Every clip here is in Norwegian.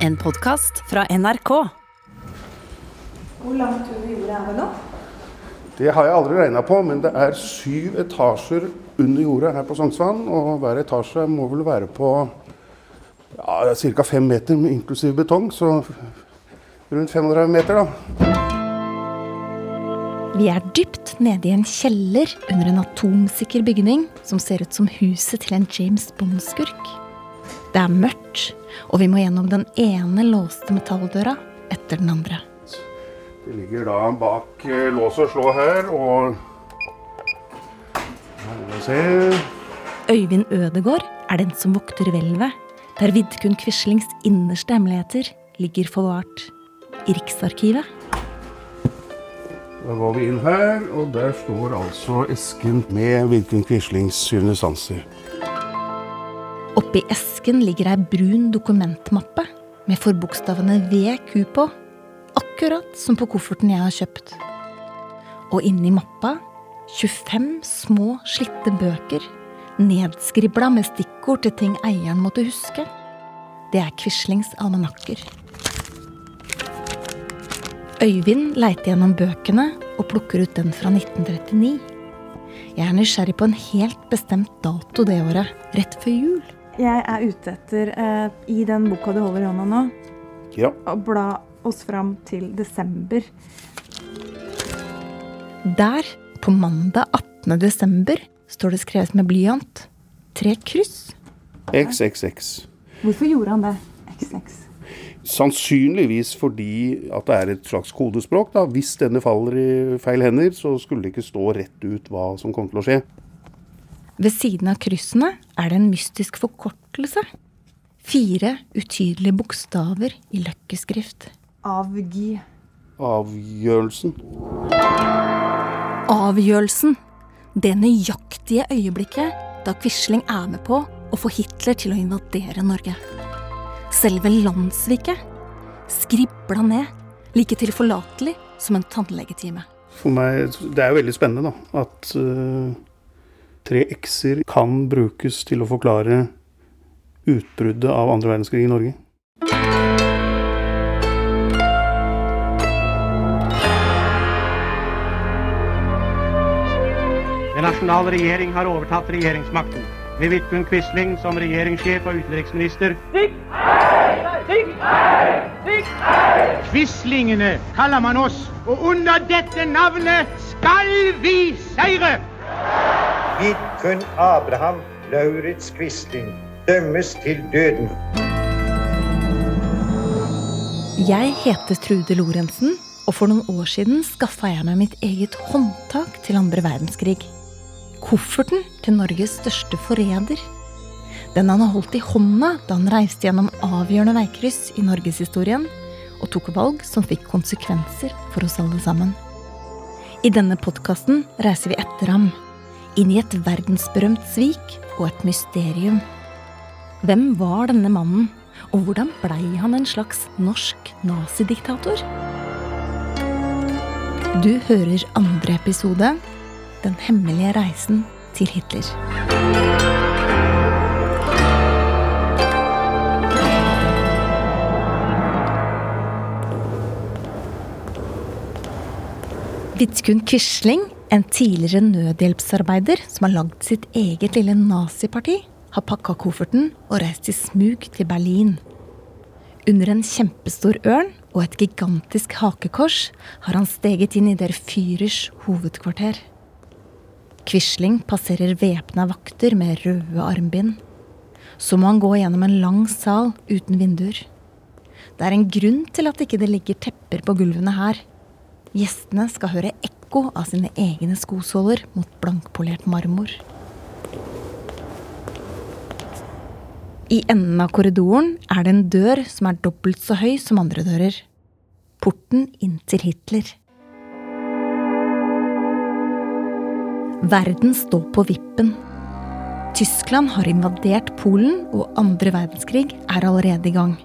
En podkast fra NRK. Hvor langt under jorda er vi nå? Det har jeg aldri regna på, men det er syv etasjer under jorda her på Sognsvann. Og hver etasje må vel være på ja, ca. fem meter, inklusiv betong. Så rundt 500 meter, da. Vi er dypt nede i en kjeller under en atomsikker bygning som ser ut som huset til en James Bond-skurk. Det er mørkt, og vi må gjennom den ene låste metalldøra etter den andre. Det ligger da bak eh, lås og slå her, og. Øyvind Ødegård er den som vokter hvelvet, der Vidkun Quislings innerste hemmeligheter ligger forvart. I Riksarkivet. Da går vi inn her, og der står altså esken med Vidkun Quislings syvende sanser. Oppi esken ligger ei brun dokumentmappe med forbokstavene VQ på, akkurat som på kofferten jeg har kjøpt. Og inni mappa 25 små, slitte bøker, nedskribla med stikkord til ting eieren måtte huske. Det er Quislings almanakker. Øyvind leiter gjennom bøkene og plukker ut den fra 1939. Jeg er nysgjerrig på en helt bestemt dato det året, rett før jul. Jeg er ute etter, eh, i den boka du holder i hånda nå, Ja. å bla oss fram til desember. Der, på mandag 18. desember, står det skrevet med blyant tre kryss. XXX. Hvorfor gjorde han det? XX. Sannsynligvis fordi at det er et slags kodespråk. da. Hvis denne faller i feil hender, så skulle det ikke stå rett ut hva som kommer til å skje. Ved siden av kryssene er det en mystisk forkortelse. Fire utydelige bokstaver i løkkeskrift. Avgi. Avgjørelsen. Avgjørelsen. Det nøyaktige øyeblikket da Quisling er med på å få Hitler til å invadere Norge. Selve landssviket. Skribla ned. Like tilforlatelig som en tannlegetime. For meg, Det er jo veldig spennende da, at eh, tre x-er kan brukes til å forklare utbruddet av andre verdenskrig i Norge. Den nasjonale regjering har overtatt regjeringsmakten. Med Vidkun Quisling som regjeringssjef og utenriksminister. Quislingene kaller man oss, og under dette navnet skal vi seire! Vidkun Abraham Lauritz Quisling dømmes til døden. Jeg heter Trude Lorentzen, og for noen år siden skaffa jeg meg mitt eget håndtak til andre verdenskrig. Kofferten til Norges største forræder. Den han har holdt i hånda da han reiste gjennom avgjørende veikryss i norgeshistorien, og tok valg som fikk konsekvenser for oss alle sammen. I denne podkasten reiser vi etter ham, inn i et verdensberømt svik og et mysterium. Hvem var denne mannen, og hvordan blei han en slags norsk nazidiktator? Du hører andre episode Den hemmelige reisen til Hitler. Vidkun Quisling, en tidligere nødhjelpsarbeider som har lagd sitt eget lille naziparti, har pakka kofferten og reist i smug til Berlin. Under en kjempestor ørn og et gigantisk hakekors har han steget inn i Der Führers hovedkvarter. Quisling passerer væpna vakter med røde armbind. Så må han gå gjennom en lang sal uten vinduer. Det er en grunn til at ikke det ligger tepper på gulvene her. Gjestene skal høre ekko av sine egne skosåler mot blankpolert marmor. I enden av korridoren er det en dør som er dobbelt så høy som andre dører. Porten inn til Hitler. Verden står på vippen. Tyskland har invadert Polen, og andre verdenskrig er allerede i gang.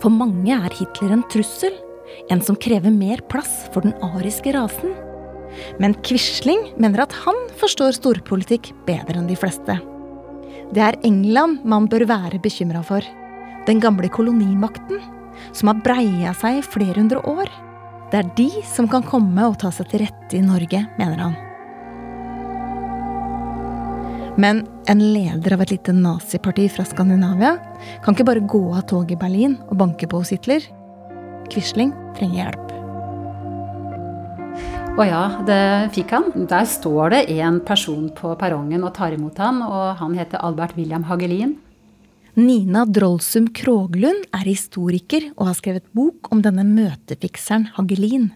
For mange er Hitler en trussel, en som krever mer plass for den ariske rasen. Men Quisling mener at han forstår storpolitikk bedre enn de fleste. Det er England man bør være bekymra for. Den gamle kolonimakten, som har breia seg i flere hundre år. Det er de som kan komme og ta seg til rette i Norge, mener han. Men en leder av et lite naziparti fra Skandinavia kan ikke bare gå av toget i Berlin og banke på hos Hitler. Quisling trenger hjelp. Å ja, det fikk han. Der står det en person på perrongen og tar imot han, og han heter Albert William Hagelin. Nina Drollsum Kroglund er historiker og har skrevet bok om denne møtefikseren Hagelin.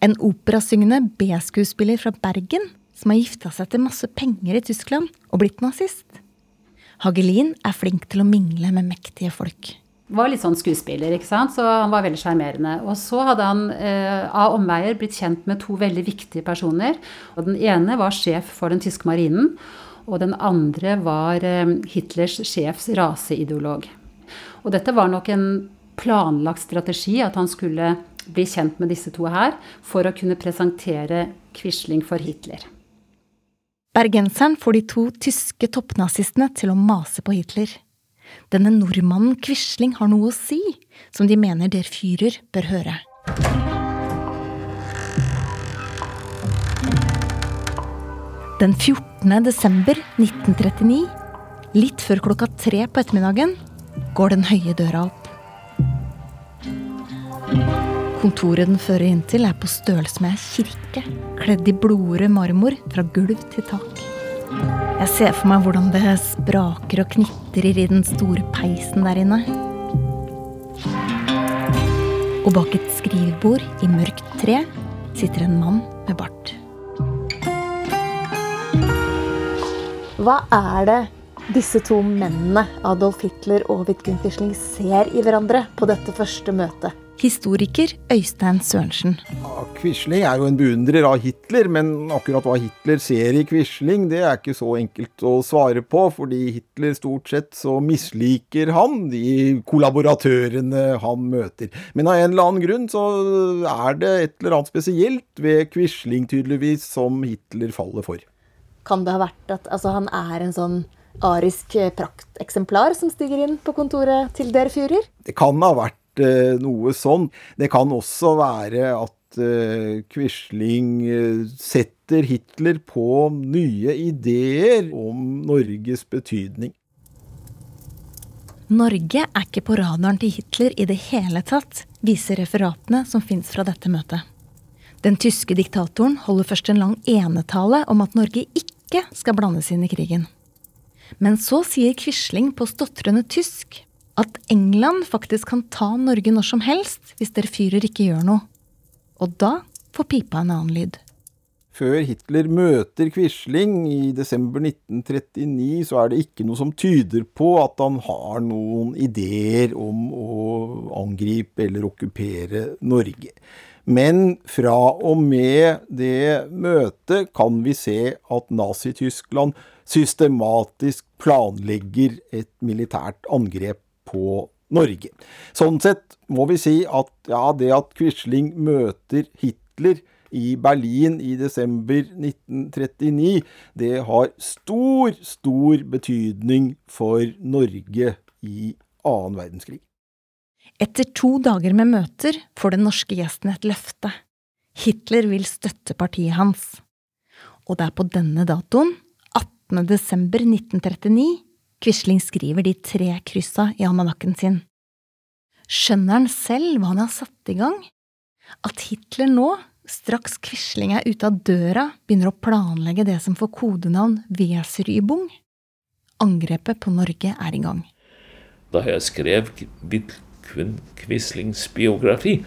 En operasyngende B-skuespiller fra Bergen som har gifta seg til masse penger i Tyskland og blitt nazist. Hagelin er flink til å mingle med mektige folk. Var litt sånn skuespiller, ikke sant? så han var veldig sjarmerende. Og så hadde han eh, av omveier blitt kjent med to veldig viktige personer. Og den ene var sjef for den tyske marinen, og den andre var eh, Hitlers sjefs raseideolog. Og dette var nok en planlagt strategi, at han skulle bli kjent med disse to her, for å kunne presentere Quisling for Hitler. Bergenseren får de to tyske toppnazistene til å mase på Hitler. Denne nordmannen Quisling har noe å si, som de mener der Führer bør høre. Den 14. desember 1939, litt før klokka tre på ettermiddagen, går den høye døra opp. Kontoret den fører inn til, er på størrelse med ei kirke, kledd i blodrød marmor fra gulv til tak. Jeg ser for meg hvordan det spraker og knitrer i den store peisen der inne. Og bak et skrivebord i mørkt tre sitter en mann med bart. Hva er det disse to mennene, Adolf Hitler og Vidkun Quisling, ser i hverandre på dette første møtet? Historiker Øystein Sørensen. Ja, Quisling er jo en beundrer av Hitler, men akkurat hva Hitler ser i Quisling, det er ikke så enkelt å svare på, fordi Hitler stort sett så misliker han de kollaboratørene han møter. Men av en eller annen grunn så er det et eller annet spesielt ved Quisling, tydeligvis, som Hitler faller for. Kan det ha vært at altså, han er en sånn arisk prakteksemplar som stiger inn på kontoret til der fyrer? Det kan ha vært Eh, noe sånn. Det kan også være at uh, Quisling uh, setter Hitler på nye ideer om Norges betydning. Norge er ikke på radaren til Hitler i det hele tatt, viser referatene som fins fra dette møtet. Den tyske diktatoren holder først en lang enetale om at Norge ikke skal blandes inn i krigen. Men så sier Quisling på stotrende tysk at England faktisk kan ta Norge når som helst hvis dere fyrer ikke gjør noe. Og da får pipa en annen lyd. Før Hitler møter Quisling i desember 1939, så er det ikke noe som tyder på at han har noen ideer om å angripe eller okkupere Norge. Men fra og med det møtet kan vi se at Nazi-Tyskland systematisk planlegger et militært angrep på Norge. Sånn sett må vi si at ja, det at Quisling møter Hitler i Berlin i desember 1939, det har stor, stor betydning for Norge i annen verdenskrig. Etter to dager med møter får den norske gjesten et løfte. Hitler vil støtte partiet hans. Og det er på denne datoen, 18. desember 1939, Quisling skriver de tre kryssa i almanakken sin. Skjønner han selv hva han har satt i gang? At Hitler nå, straks Quisling er ute av døra, begynner å planlegge det som får kodenavn Weserübung? Angrepet på Norge er i gang. Da jeg skrev Vidkun Quislings biografi,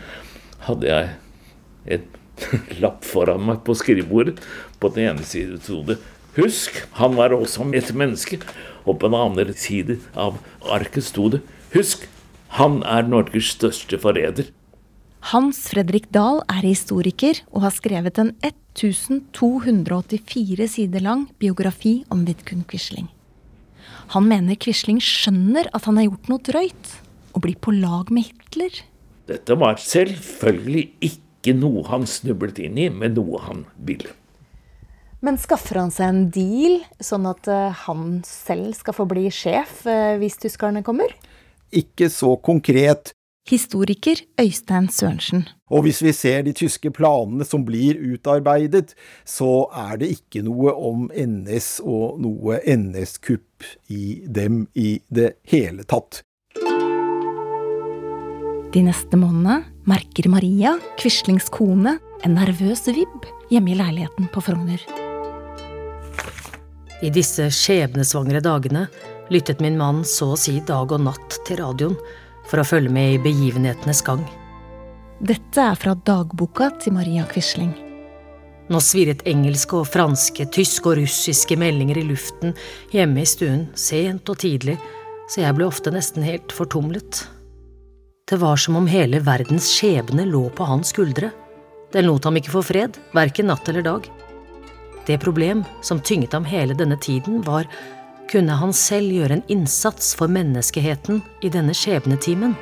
hadde jeg et lapp foran meg på skrivebordet. På den ene siden sto det 'Husk, han var også et menneske'. Og på den andre siden av arket sto det 'Husk, han er Norges største forræder'. Hans Fredrik Dahl er historiker og har skrevet en 1284 sider lang biografi om Vidkun Quisling. Han mener Quisling skjønner at han har gjort noe drøyt, og blir på lag med Hitler. Dette var selvfølgelig ikke noe han snublet inn i, men noe han ville. Men skaffer han seg en deal, sånn at eh, han selv skal få bli sjef eh, hvis tyskerne kommer? ikke så konkret. Historiker Øystein Sørensen. Og hvis vi ser de tyske planene som blir utarbeidet, så er det ikke noe om NS og noe NS-kupp i dem i det hele tatt. De neste månedene merker Maria, Quislings kone, en nervøs vibb hjemme i leiligheten på Frogner. I disse skjebnesvangre dagene lyttet min mann så å si dag og natt til radioen for å følge med i begivenhetenes gang. Dette er fra dagboka til Maria Quisling. Nå svirret engelske og franske, tyske og russiske meldinger i luften hjemme i stuen, sent og tidlig, så jeg ble ofte nesten helt fortumlet. Det var som om hele verdens skjebne lå på hans skuldre. Den lot ham ikke få fred, verken natt eller dag. Det problem som tynget ham hele denne tiden, var kunne han selv gjøre en innsats for menneskeheten i denne skjebnetimen?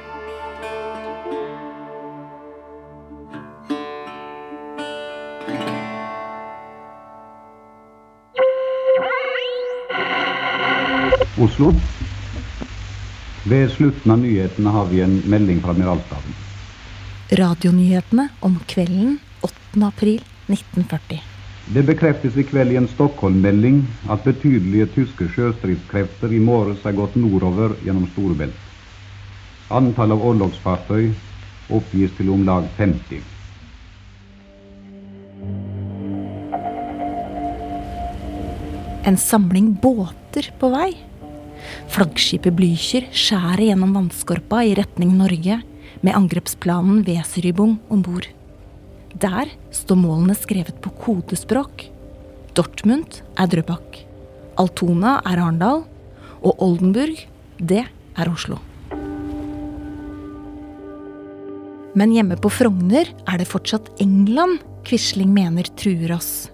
Oslo. Ved slutten av nyhetene har vi en melding fra Admiralstaden. Radionyhetene om kvelden 8. april 1940. Det bekreftes i kveld i en Stockholm-melding at betydelige tyske sjøstridskrefter i morges er gått nordover gjennom Storebelt. Antall av orlogsfartøy oppgis til om lag 50. En samling båter på vei. Flaggskipet Blücher skjærer gjennom vannskorpa i retning Norge med angrepsplanen Weserübung om bord. Der står målene skrevet på kodespråk. Dortmund er Drøbak. Altona er Arendal. Og Oldenburg, det er Oslo. Men hjemme på Frogner er det fortsatt England Quisling mener truer oss.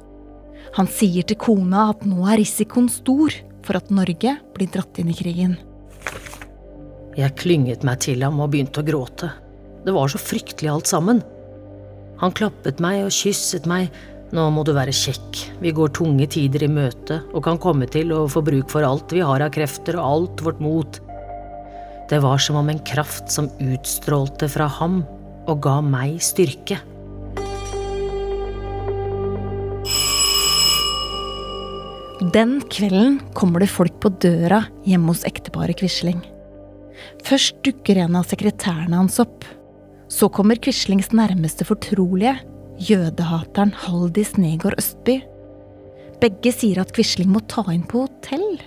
Han sier til kona at nå er risikoen stor for at Norge blir dratt inn i krigen. Jeg klynget meg til ham og begynte å gråte. Det var så fryktelig alt sammen. Han klappet meg og kysset meg. Nå må du være kjekk, vi går tunge tider i møte og kan komme til å få bruk for alt vi har av krefter og alt vårt mot. Det var som om en kraft som utstrålte fra ham og ga meg styrke. Den kvelden kommer det folk på døra hjemme hos ekteparet Quisling. Først dukker en av sekretærene hans opp. Så kommer Quislings nærmeste fortrolige, jødehateren Haldis Negård Østby. Begge sier at Quisling må ta inn på hotell.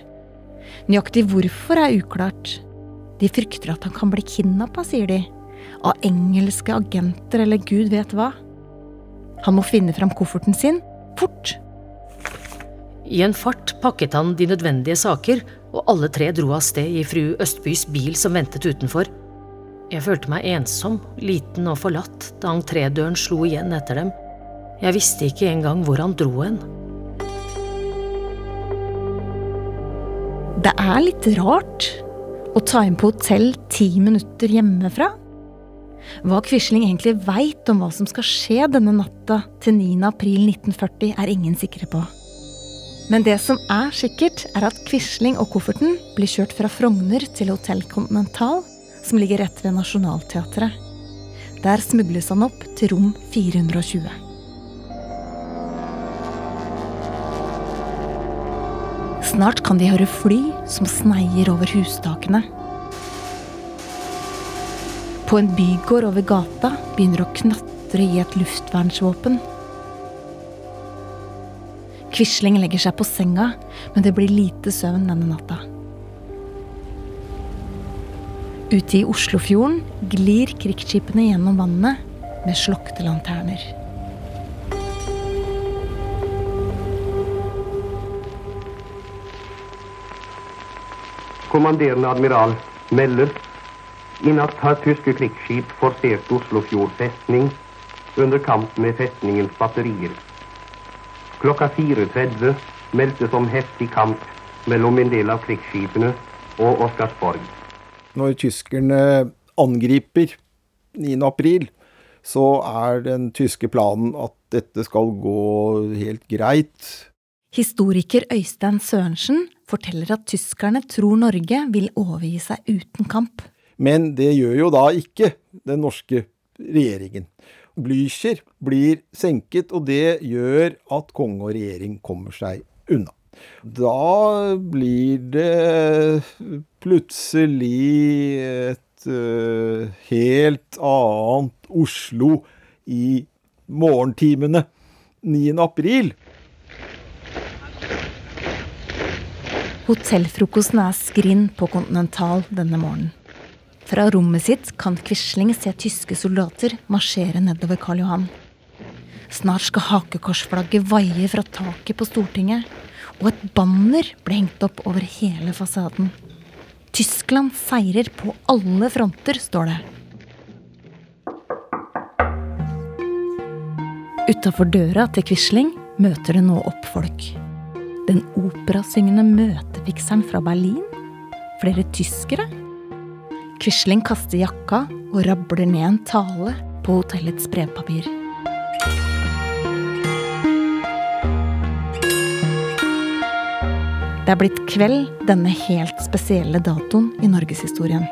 Nøyaktig hvorfor er uklart. De frykter at han kan bli kidnappa, sier de. Av engelske agenter eller gud vet hva. Han må finne fram kofferten sin, fort. I en fart pakket han de nødvendige saker, og alle tre dro av sted i fru Østbys bil som ventet utenfor. Jeg følte meg ensom, liten og forlatt da entrédøren slo igjen etter dem. Jeg visste ikke engang hvor han dro hen. Det er litt rart å ta inn på hotell ti minutter hjemmefra. Hva Quisling egentlig veit om hva som skal skje denne natta til 9. april 1940, er ingen sikre på. Men det som er sikkert, er at Quisling og kofferten blir kjørt fra Frogner til Hotell Continental som ligger rett ved Nationaltheatret. Der smugles han opp til rom 420. Snart kan de høre fly som sneier over hustakene. På en bygård over gata begynner å knatre i et luftvernsvåpen. Quisling legger seg på senga, men det blir lite søvn denne natta. Ute i Oslofjorden glir krigsskipene gjennom vannet med slokte lanterner. Kommanderende admiral melder i natt har tyske krigsskip forsert Oslofjord festning under kamp med festningens batterier. Klokka 4.30 meldtes om heftig kamp mellom en del av krigsskipene og Oscarsborg når tyskerne angriper 9. april, så er den tyske planen at dette skal gå helt greit. Historiker Øystein Sørensen forteller at tyskerne tror Norge vil overgi seg uten kamp. Men det gjør jo da ikke den norske regjeringen. Blücher blir senket, og det gjør at konge og regjering kommer seg unna. Da blir det plutselig et uh, helt annet Oslo i morgentimene 9. april. Hotellfrokosten er skrinn på Continental denne morgenen. Fra rommet sitt kan Quisling se tyske soldater marsjere nedover Karl Johan. Snart skal hakekorsflagget vaie fra taket på Stortinget, og et banner ble hengt opp over hele fasaden. Tyskland seirer på alle fronter, står det. Utafor døra til Quisling møter det nå opp folk. Den operasyngende møtefikseren fra Berlin? Flere tyskere? Quisling kaster jakka og rabler ned en tale på hotellets brevpapir. Det er blitt kveld denne helt spesielle datoen i norgeshistorien.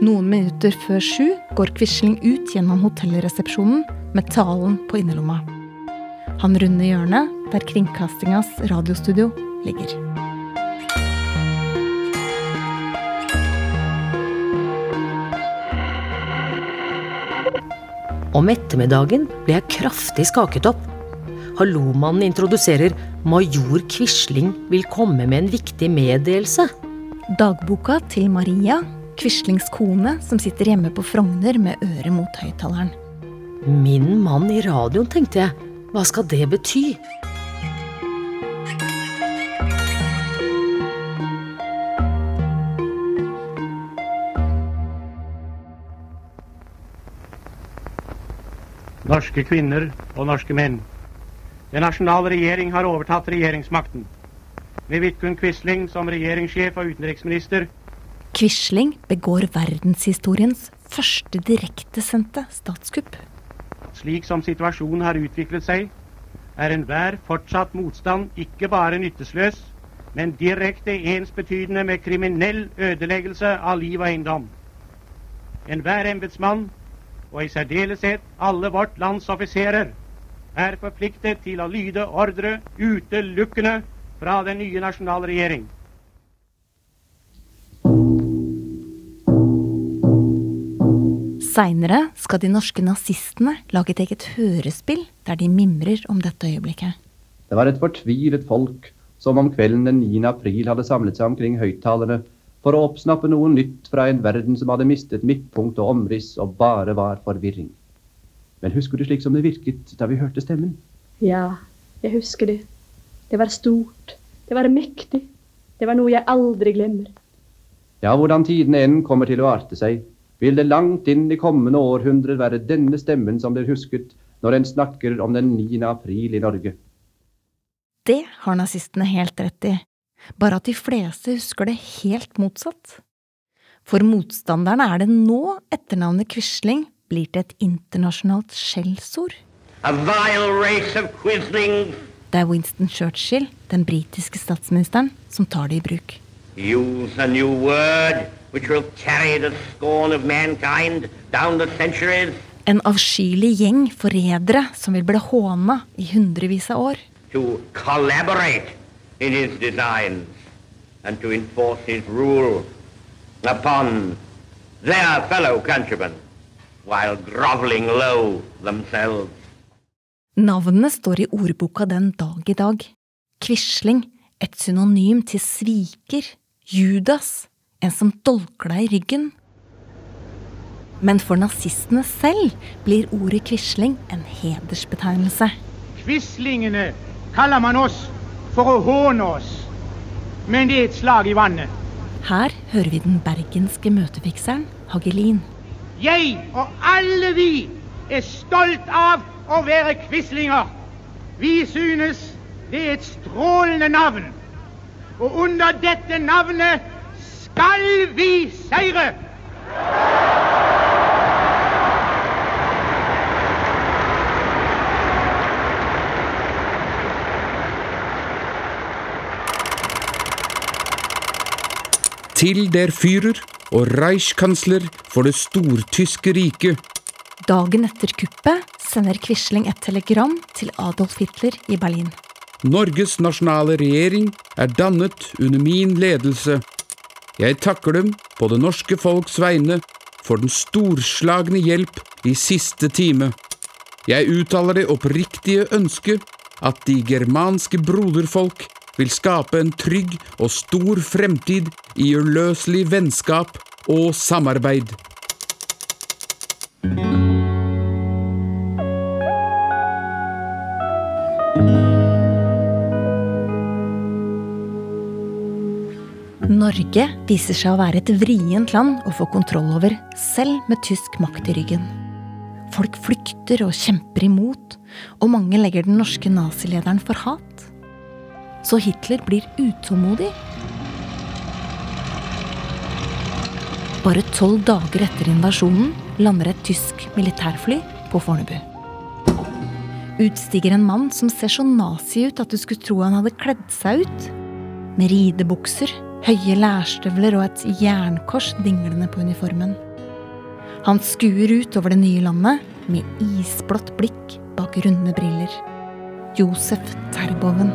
Noen minutter før sju går Quisling ut gjennom hotellresepsjonen med talen på innerlomma. Han runder hjørnet der kringkastingas radiostudio ligger. Om ettermiddagen ble jeg kraftig skaket opp. Hallomannen introduserer major Quisling vil komme med en viktig meddelelse. Dagboka til Maria, Quislings kone, som sitter hjemme på Frogner med øret mot høyttaleren. Min mann i radioen, tenkte jeg. Hva skal det bety? Norske kvinner og norske menn. Den nasjonale regjering har overtatt regjeringsmakten. Med Vidkun Quisling som regjeringssjef og utenriksminister. Quisling begår verdenshistoriens første direktesendte statskupp. Slik som situasjonen har utviklet seg, er enhver fortsatt motstand ikke bare nyttesløs, men direkte ensbetydende med kriminell ødeleggelse av liv og eiendom. Enhver embetsmann og i særdeleshet alle vårt lands offiserer, er forpliktet til å lyde ordre utelukkende fra den nye nasjonale regjering. Seinere skal de norske nazistene lage et eget hørespill der de mimrer om dette øyeblikket. Det var et fortvilet folk som om kvelden den 9. april hadde samlet seg omkring høyttalerne for å oppsnappe noe nytt fra en verden som hadde mistet midtpunkt og omriss og bare var forvirring. Men husker du slik som det virket da vi hørte stemmen? Ja, jeg husker det. Det var stort. Det var mektig. Det var noe jeg aldri glemmer. Ja, hvordan tidene enn kommer til å arte seg, vil det langt inn i kommende århundrer være denne stemmen som blir husket når en snakker om den 9. april i Norge. Det har nazistene helt rett i, bare at de fleste husker det helt motsatt. For motstanderne er det nå etternavnet Quisling blir til et internasjonalt skjellsord. Det er Winston Churchill, den britiske statsministeren, som tar det i bruk. Use a new word which will carry the scorn of mankind down the centuries. En avskyelig gjeng forrædere som vil bli håna i hundrevis av år. To collaborate in his designs and to enforce his rule upon their fellow countrymen while groveling low themselves. Navnene står i ordboka den dag i dag. Quisling, et synonym til sviker, Judas, en som dolker deg i ryggen. Men for nazistene selv blir ordet Quisling en hedersbetegnelse. Quislingene kaller man oss for å håne oss, men det er et slag i vannet. Her hører vi den bergenske møtefikseren Hagelin. Jeg og alle vi er stolt av å være quislinger. Vi synes det er et strålende navn. Og under dette navnet skal vi seire! Til der Führer og Reichskansler for det stortyske riket. Dagen etter kuppet sender Quisling et telegram til Adolf Hitler i Berlin. Norges nasjonale regjering er dannet under min ledelse. Jeg takker dem på det norske folks vegne for den storslagne hjelp i siste time. Jeg uttaler det oppriktige ønske at de germanske broderfolk vil skape en trygg og stor fremtid i uløselig vennskap og samarbeid. Norge viser seg å være et vrient land å få kontroll over, selv med tysk makt i ryggen. Folk flykter og kjemper imot, og mange legger den norske nazilederen for hat. Så Hitler blir utålmodig. Bare tolv dager etter invasjonen lander et tysk militærfly på Fornebu. Utstiger en mann som ser så nazi ut at du skulle tro han hadde kledd seg ut. Med ridebukser, høye lærstøvler og et jernkors dinglende på uniformen. Han skuer ut over det nye landet med isblått blikk bak runde briller. Josef Terboven.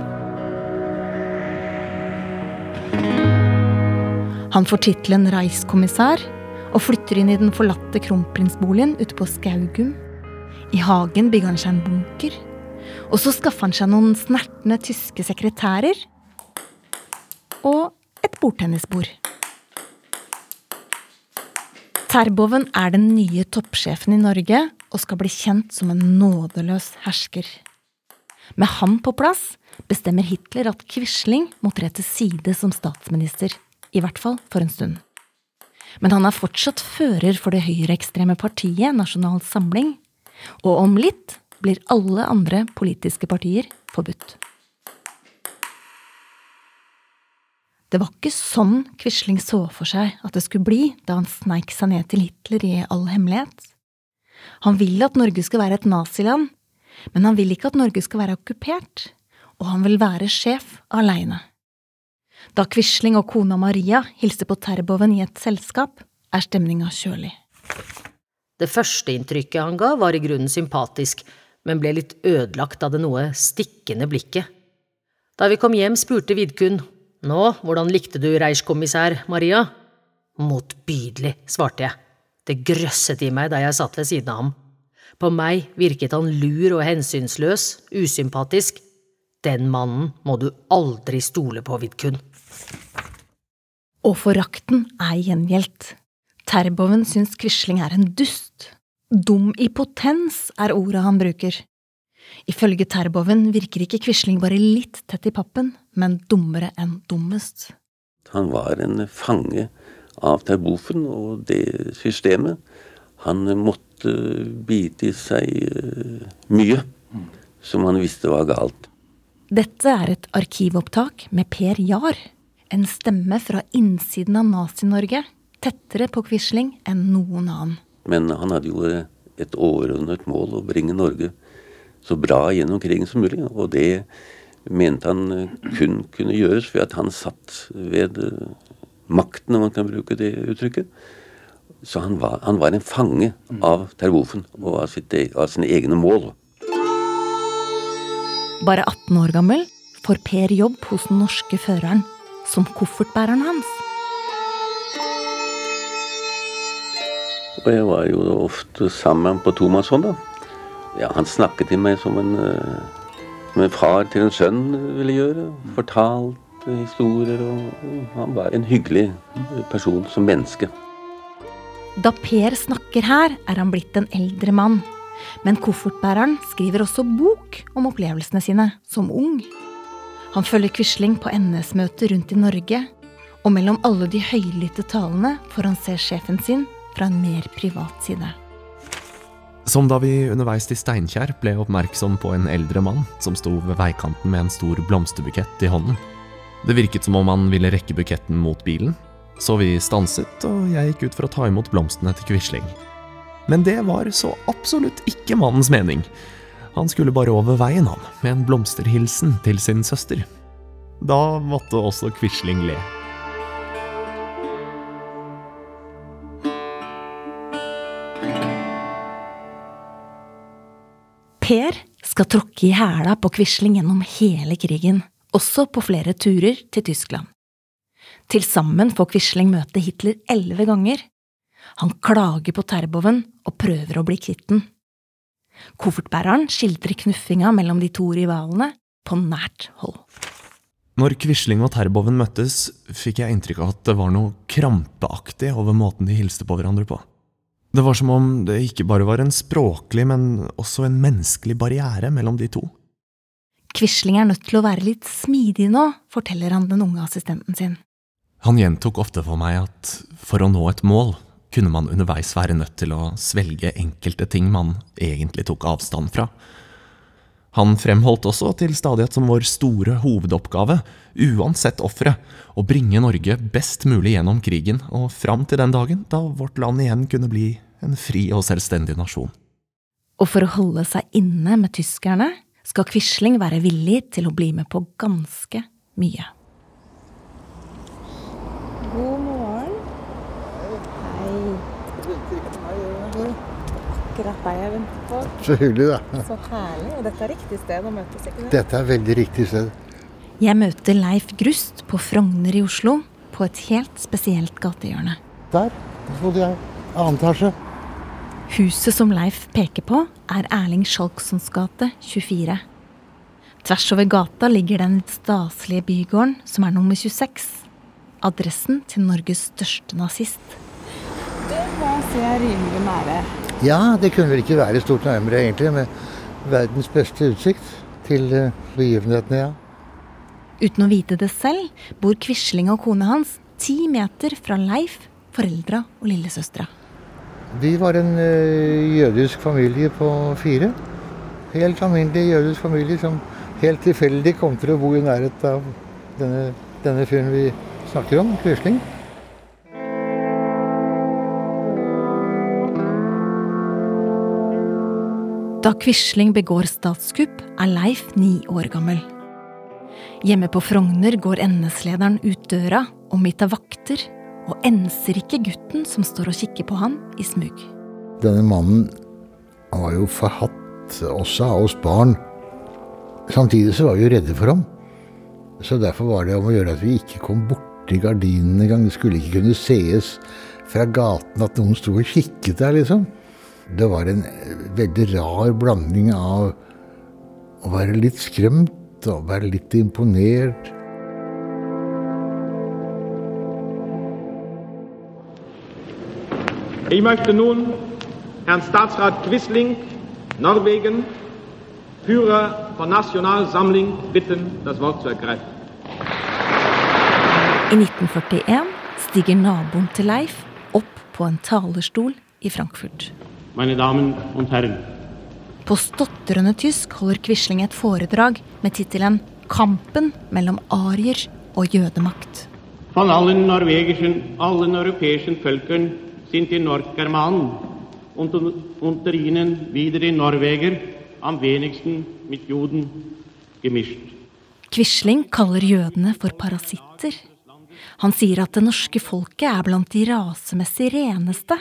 Han får tittelen reiskommissær og flytter inn i den forlatte kronprinsboligen ute på Skaugum. I hagen bygger han seg en bunker. Og så skaffer han seg noen snertne tyske sekretærer. Og et bordtennisbord. Terboven er den nye toppsjefen i Norge og skal bli kjent som en nådeløs hersker. Med han på plass bestemmer Hitler at Quisling må tre til side som statsminister, i hvert fall for en stund. Men han er fortsatt fører for det høyreekstreme partiet Nasjonal Samling, og om litt blir alle andre politiske partier forbudt. Det var ikke sånn Quisling så for seg at det skulle bli da han sneik seg ned til Hitler i all hemmelighet. Han vil at Norge skal være et naziland, men han vil ikke at Norge skal være okkupert, og han vil være sjef aleine. Da Quisling og kona Maria hilser på Terboven i et selskap, er stemninga kjølig. Det første inntrykket han ga, var i grunnen sympatisk, men ble litt ødelagt av det noe stikkende blikket. Da vi kom hjem, spurte Vidkun nå, hvordan likte du reichskommissær Maria? Motbydelig, svarte jeg. Det grøsset i meg da jeg satt ved siden av ham. På meg virket han lur og hensynsløs, usympatisk. Den mannen må du aldri stole på, Vidkun. Og forakten er gjengjeldt. Terboven syns Quisling er en dust. Dum i potens er ordet han bruker. Ifølge Terboven virker ikke Quisling bare litt tett i pappen, men dummere enn dummest. Han var en fange av Terboven og det systemet. Han måtte bite i seg eh, mye som han visste var galt. Dette er et arkivopptak med Per Jahr. En stemme fra innsiden av Nazi-Norge. Tettere på Quisling enn noen annen. Men han hadde jo et overordnet mål å bringe Norge så bra gjennom krigen som mulig. Og det mente han kun kunne gjøres ved at han satt ved makten, om man kan bruke det uttrykket. Så han var, han var en fange av Terboven og av, sitt, e, av sine egne mål. Bare 18 år gammel får Per jobb hos den norske føreren som koffertbæreren hans. Og jeg var jo ofte sammen på tomannshånd, da. Ja, han snakket til meg som en, som en far til en sønn ville gjøre. Fortalte historier, og han var en hyggelig person som menneske. Da Per snakker her, er han blitt en eldre mann. Men koffertbæreren skriver også bok om opplevelsene sine som ung. Han følger Quisling på NS-møter rundt i Norge, og mellom alle de høylytte talene får han se sjefen sin fra en mer privat side. Som da vi underveis til Steinkjer ble oppmerksom på en eldre mann som sto ved veikanten med en stor blomsterbukett i hånden. Det virket som om han ville rekke buketten mot bilen, så vi stanset, og jeg gikk ut for å ta imot blomstene til Quisling. Men det var så absolutt ikke mannens mening. Han skulle bare over veien, han, med en blomsterhilsen til sin søster. Da måtte også Quisling le. Per skal tråkke i hæla på Quisling gjennom hele krigen, også på flere turer til Tyskland. Til sammen får Quisling møte Hitler elleve ganger. Han klager på Terboven, og prøver å bli kvitt den. Koffertbæreren skildrer knuffinga mellom de to rivalene på nært hold. Når Quisling og Terboven møttes, fikk jeg inntrykk av at det var noe krampeaktig over måten de hilste på hverandre på. Det var som om det ikke bare var en språklig, men også en menneskelig barriere mellom de to. Quisling er nødt til å være litt smidig nå, forteller han den unge assistenten sin. Han gjentok ofte for meg at for å nå et mål kunne man underveis være nødt til å svelge enkelte ting man egentlig tok avstand fra. Han fremholdt også til stadighet som vår store hovedoppgave, uansett offeret, å bringe Norge best mulig gjennom krigen og fram til den dagen da vårt land igjen kunne bli en fri og selvstendig nasjon. Og for å holde seg inne med tyskerne skal Quisling være villig til å bli med på ganske mye. God Akkurat deg jeg venter på. Så hyggelig, da. Så herlig. Og dette er riktig sted å møtes, ikke det? Dette er veldig riktig sted. Jeg møter Leif Grust på Frogner i Oslo, på et helt spesielt gatehjørne. Der bodde jeg. Annen etasje. Huset som Leif peker på, er Erling Skjalgsons gate 24. Tvers over gata ligger den staselige bygården som er nummer 26. Adressen til Norges største nazist. Det må jeg si er rimelig nære. Ja, det kunne vel ikke være stort nærmere, egentlig, med verdens beste utsikt til eh, begivenhetene, ja. Uten å vite det selv, bor Quisling og kona hans ti meter fra Leif, foreldra og lillesøstera. Vi var en eh, jødisk familie på fire. Helt alminnelig jødisk familie som helt tilfeldig kom til å bo i nærhet av denne, denne fyren vi snakker om, Quisling. Da Quisling begår statskupp, er Leif ni år gammel. Hjemme på Frogner går NS-lederen ut døra, omgitt av vakter, og enser ikke gutten som står og kikker på han i smug. Denne mannen var jo forhatt også av oss barn. Samtidig så var vi jo redde for ham. Så derfor var det om å gjøre at vi ikke kom borti gardinene engang. Det skulle ikke kunne sees fra gaten at noen sto og kikket der, liksom. Det var en veldig rar blanding av å være litt skremt og være litt imponert. Ich möchte nun Herrn Staatsrat Quisling, Norwegen, Führer von Nationalsamling, bitten, das Wort zu ergreifen. I 1941 stiger naboen til Leif opp på en talerstol i Frankfurt. Meine Damen und Herren, På stotrende tysk holder Quisling et foredrag med tittelen 'Kampen mellom arier og jødemakt'. von allen norwegischen, allen europäischen Völkern sind die Nordgermanen und unter ihnen wieder die Norweger am wenigsten mit Juden gemischt. Quisling kaller jødene for parasitter. Han sier at det norske folket er blant de rasemessig reneste,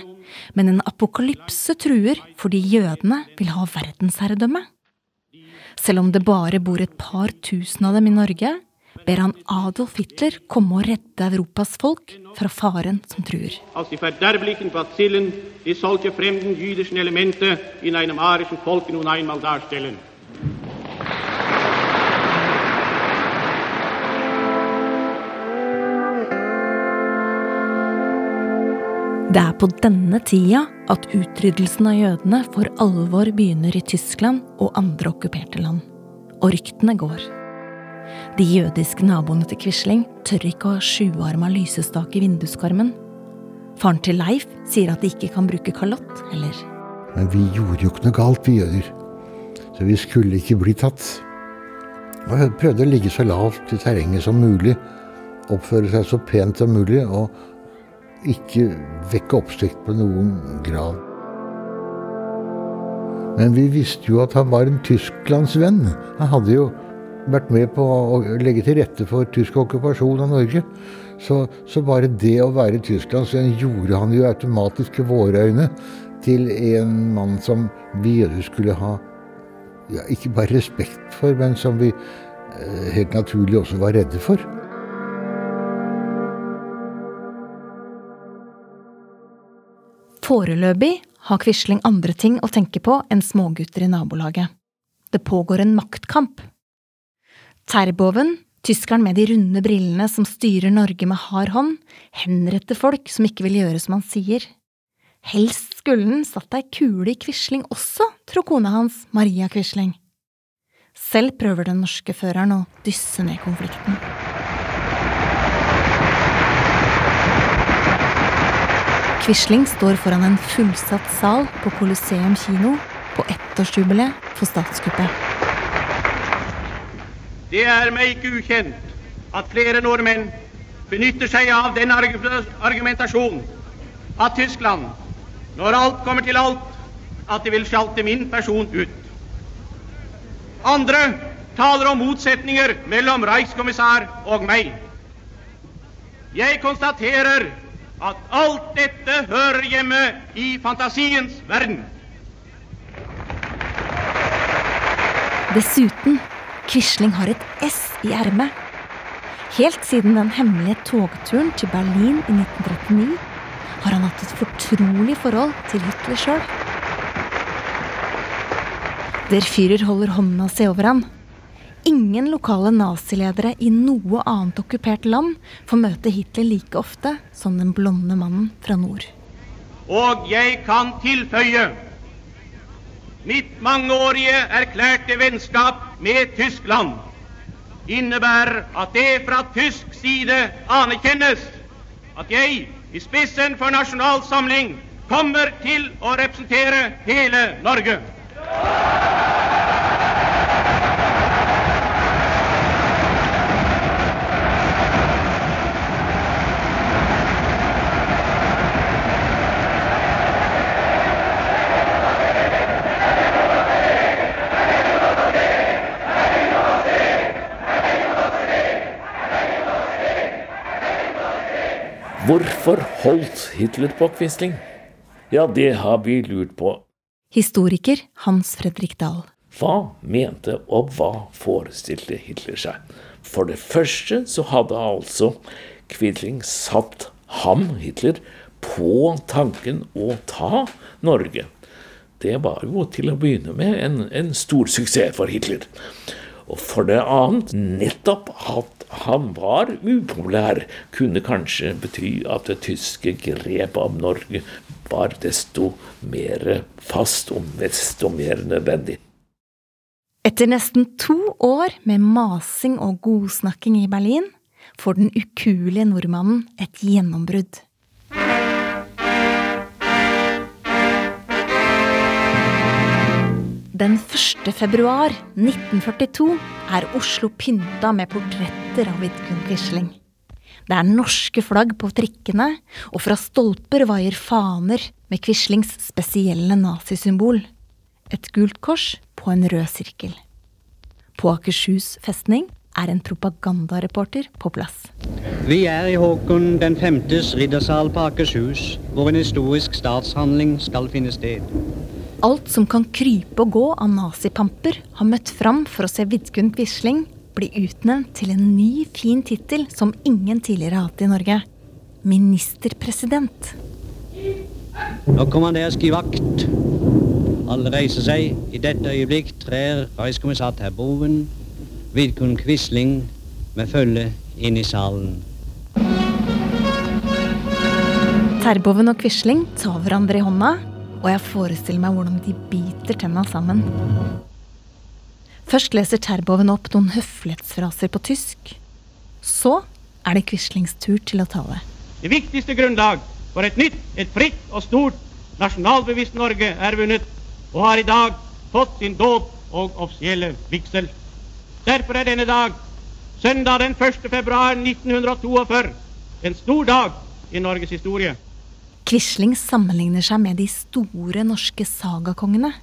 men en apokalypse truer fordi jødene vil ha verdensherredømme. Selv om det bare bor et par tusen av dem i Norge, ber han Adolf Hitler komme og redde Europas folk fra faren som truer. Die. Det er på denne tida at utryddelsen av jødene for alvor begynner i Tyskland og andre okkuperte land. Og ryktene går. De jødiske naboene til Quisling tør ikke å ha sjuarma lysestake i vinduskarmen. Faren til Leif sier at de ikke kan bruke kalott heller. Men vi gjorde jo ikke noe galt, vi jøder. Så vi skulle ikke bli tatt. Og jeg prøvde å ligge så lavt i terrenget som mulig. Oppføre seg så pent som mulig. og ikke vekke oppsikt på noen grad. Men vi visste jo at han var en Tysklandsvenn. Han hadde jo vært med på å legge til rette for tysk okkupasjon av Norge. Så, så bare det å være Tysklandsvenn gjorde han jo automatisk i våre øyne til en mann som vi skulle ha ja, ikke bare respekt for, men som vi eh, helt naturlig også var redde for. Foreløpig har Quisling andre ting å tenke på enn smågutter i nabolaget. Det pågår en maktkamp. Terboven, tyskeren med de runde brillene som styrer Norge med hard hånd, henretter folk som ikke vil gjøre som han sier. Helst skulle den satt ei kule i Quisling også, tror kona hans, Maria Quisling. Selv prøver den norske føreren å dysse ned konflikten. Quisling står foran en fullsatt sal på Colosseum kino på ettårsjubileet for statskuppet. Det er meg ikke ukjent at flere nordmenn benytter seg av den argumentasjonen at Tyskland, når alt kommer til alt, at de vil sjalte min person ut. Andre taler om motsetninger mellom Reichskommissær og meg. Jeg konstaterer at alt dette hører hjemme i fantasiens verden. Dessuten, Quisling har et S i ermet. Helt siden den hemmelige togturen til Berlin i 1939 har han hatt et fortrolig forhold til Hitler sjøl. Der Führer holder hånda si over han. Ingen lokale naziledere i noe annet okkupert land får møte Hitler like ofte som den blonde mannen fra nord. Og jeg kan tilføye mitt mangeårige erklærte vennskap med Tyskland innebærer at det fra tysk side anerkjennes at jeg i spissen for Nasjonal Samling kommer til å representere hele Norge. Hvorfor holdt Hitler på Quisling? Ja, det har vi lurt på. Historiker Hans Fredrik Dahl. Hva mente og hva forestilte Hitler seg? For det første så hadde altså Quisling satt ham, Hitler, på tanken å ta Norge. Det var jo til å begynne med en, en stor suksess for Hitler. Og for det annet, nettopp at han var upopulær, kunne kanskje bety at det tyske grepet om Norge var desto mer fast og desto mer nødvendig. Etter nesten to år med masing og godsnakking i Berlin får den ukuelige nordmannen et gjennombrudd. Den 1. februar 1942 er Oslo pynta med portretter av Vidkun Quisling. Det er norske flagg på trikkene, og fra stolper vaier faner med Quislings spesielle nazisymbol. Et gult kors på en rød sirkel. På Akershus festning er en propagandareporter på plass. Vi er i Håkon den femtes riddersal på Akershus, hvor en historisk statshandling skal finne sted. Alt som kan krype og gå av nazipamper, har møtt fram for å se Vidkun Quisling bli utnevnt til en ny, fin tittel som ingen tidligere har hatt i Norge. Ministerpresident. Nå kommanderes givakt. Alle reiser seg. I dette øyeblikk trer reiskommissær Terboven, Vidkun Quisling med følge inn i salen. Terboven og Quisling tar hverandre i hånda og jeg forestiller meg hvordan de biter tenna sammen. Først leser Terboven opp noen høflighetsfraser på tysk. Så er det Quislings tur til å tale. Det viktigste grunnlag for et nytt, et fritt og stort nasjonalbevisst Norge er vunnet, og har i dag fått sin dåp og offisielle vigsel. Derfor er denne dag, søndag den 1. februar 1942, en stor dag i Norges historie. Quisling sammenligner seg med de store norske sagakongene.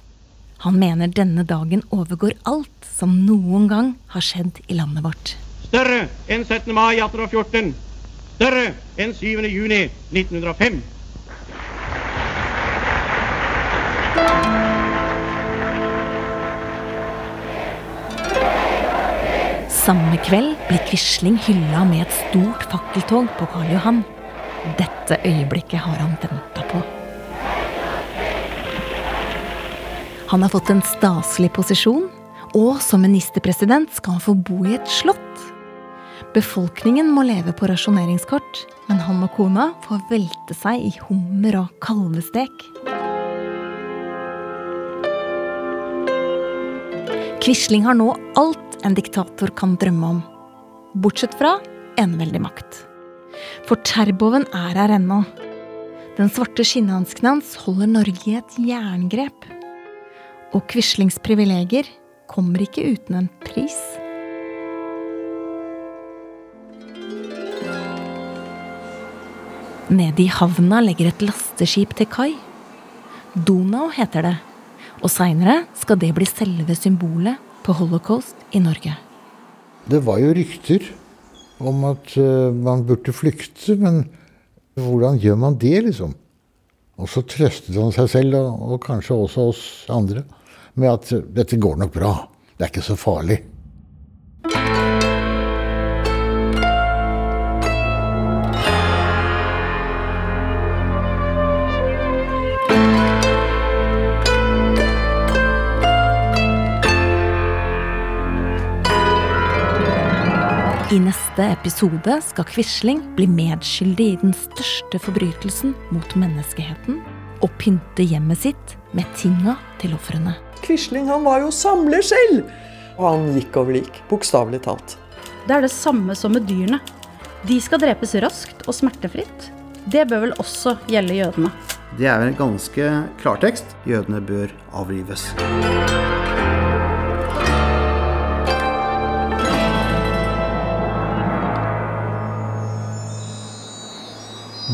Han mener denne dagen overgår alt som noen gang har skjedd i landet vårt. Større enn 17. mai 1814. Større enn 7. juni 1905. Samme kveld blir Quisling hylla med et stort fakkeltog på Karl Johan. Dette øyeblikket har han venta på. Han har fått en staselig posisjon, og som ministerpresident skal han få bo i et slott. Befolkningen må leve på rasjoneringskort, men han og kona får velte seg i hummer og kalvestek. Quisling har nå alt en diktator kan drømme om. Bortsett fra eneveldig makt. For Terboven er her ennå. Den svarte skinnhansken hans holder Norge i et jerngrep. Og Quislings privilegier kommer ikke uten en pris. Nede i havna legger et lasteskip til kai. Donau heter det, og seinere skal det bli selve symbolet på holocaust i Norge. Det var jo rykter om at uh, man burde flykte, men hvordan gjør man det, liksom? Og så trøstet han seg selv, og, og kanskje også oss andre, med at dette går nok bra. Det er ikke så farlig. Neste episode skal Quisling bli medskyldig i den største forbrytelsen mot menneskeheten og pynte hjemmet sitt med tinga til ofrene. Quisling han var jo samler selv! Og han gikk over lik, bokstavelig talt. Det er det samme som med dyrene. De skal drepes raskt og smertefritt. Det bør vel også gjelde jødene. Det er vel en ganske klartekst. Jødene bør avlives.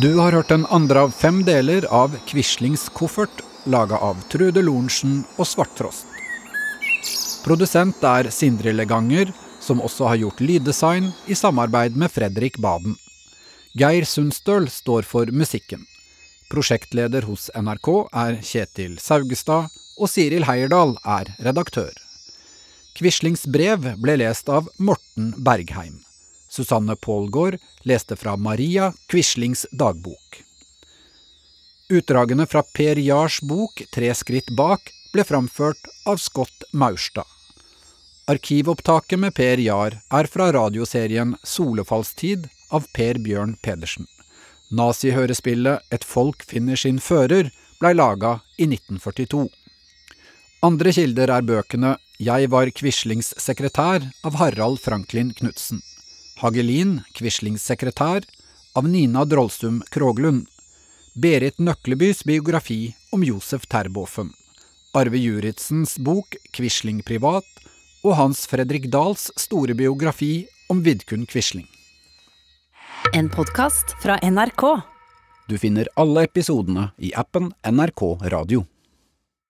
Du har hørt den andre av fem deler av Quislings koffert, laga av Trude Lorentzen og Svarttrost. Produsent er Sindre Leganger, som også har gjort lyddesign i samarbeid med Fredrik Baden. Geir Sundstøl står for musikken. Prosjektleder hos NRK er Kjetil Saugestad, og Siril Heierdal er redaktør. Quislings brev ble lest av Morten Bergheim. Susanne Pålgaard leste fra Maria Quislings dagbok. Utdragene fra Per Jars bok Tre skritt bak ble framført av Scott Maurstad. Arkivopptaket med Per Jahr er fra radioserien Solefallstid av Per Bjørn Pedersen. Nazihørespillet Et folk finner sin fører blei laga i 1942. Andre kilder er bøkene Jeg var Quislings sekretær av Harald Franklin Knutsen. Hagelin, Quislings sekretær, av Nina Drollstum Kroglund. Berit Nøklebys biografi om Josef Terboven. Arve Juritzens bok Quisling privat, og Hans Fredrik Dahls store biografi om Vidkun Quisling. En podkast fra NRK. Du finner alle episodene i appen NRK Radio.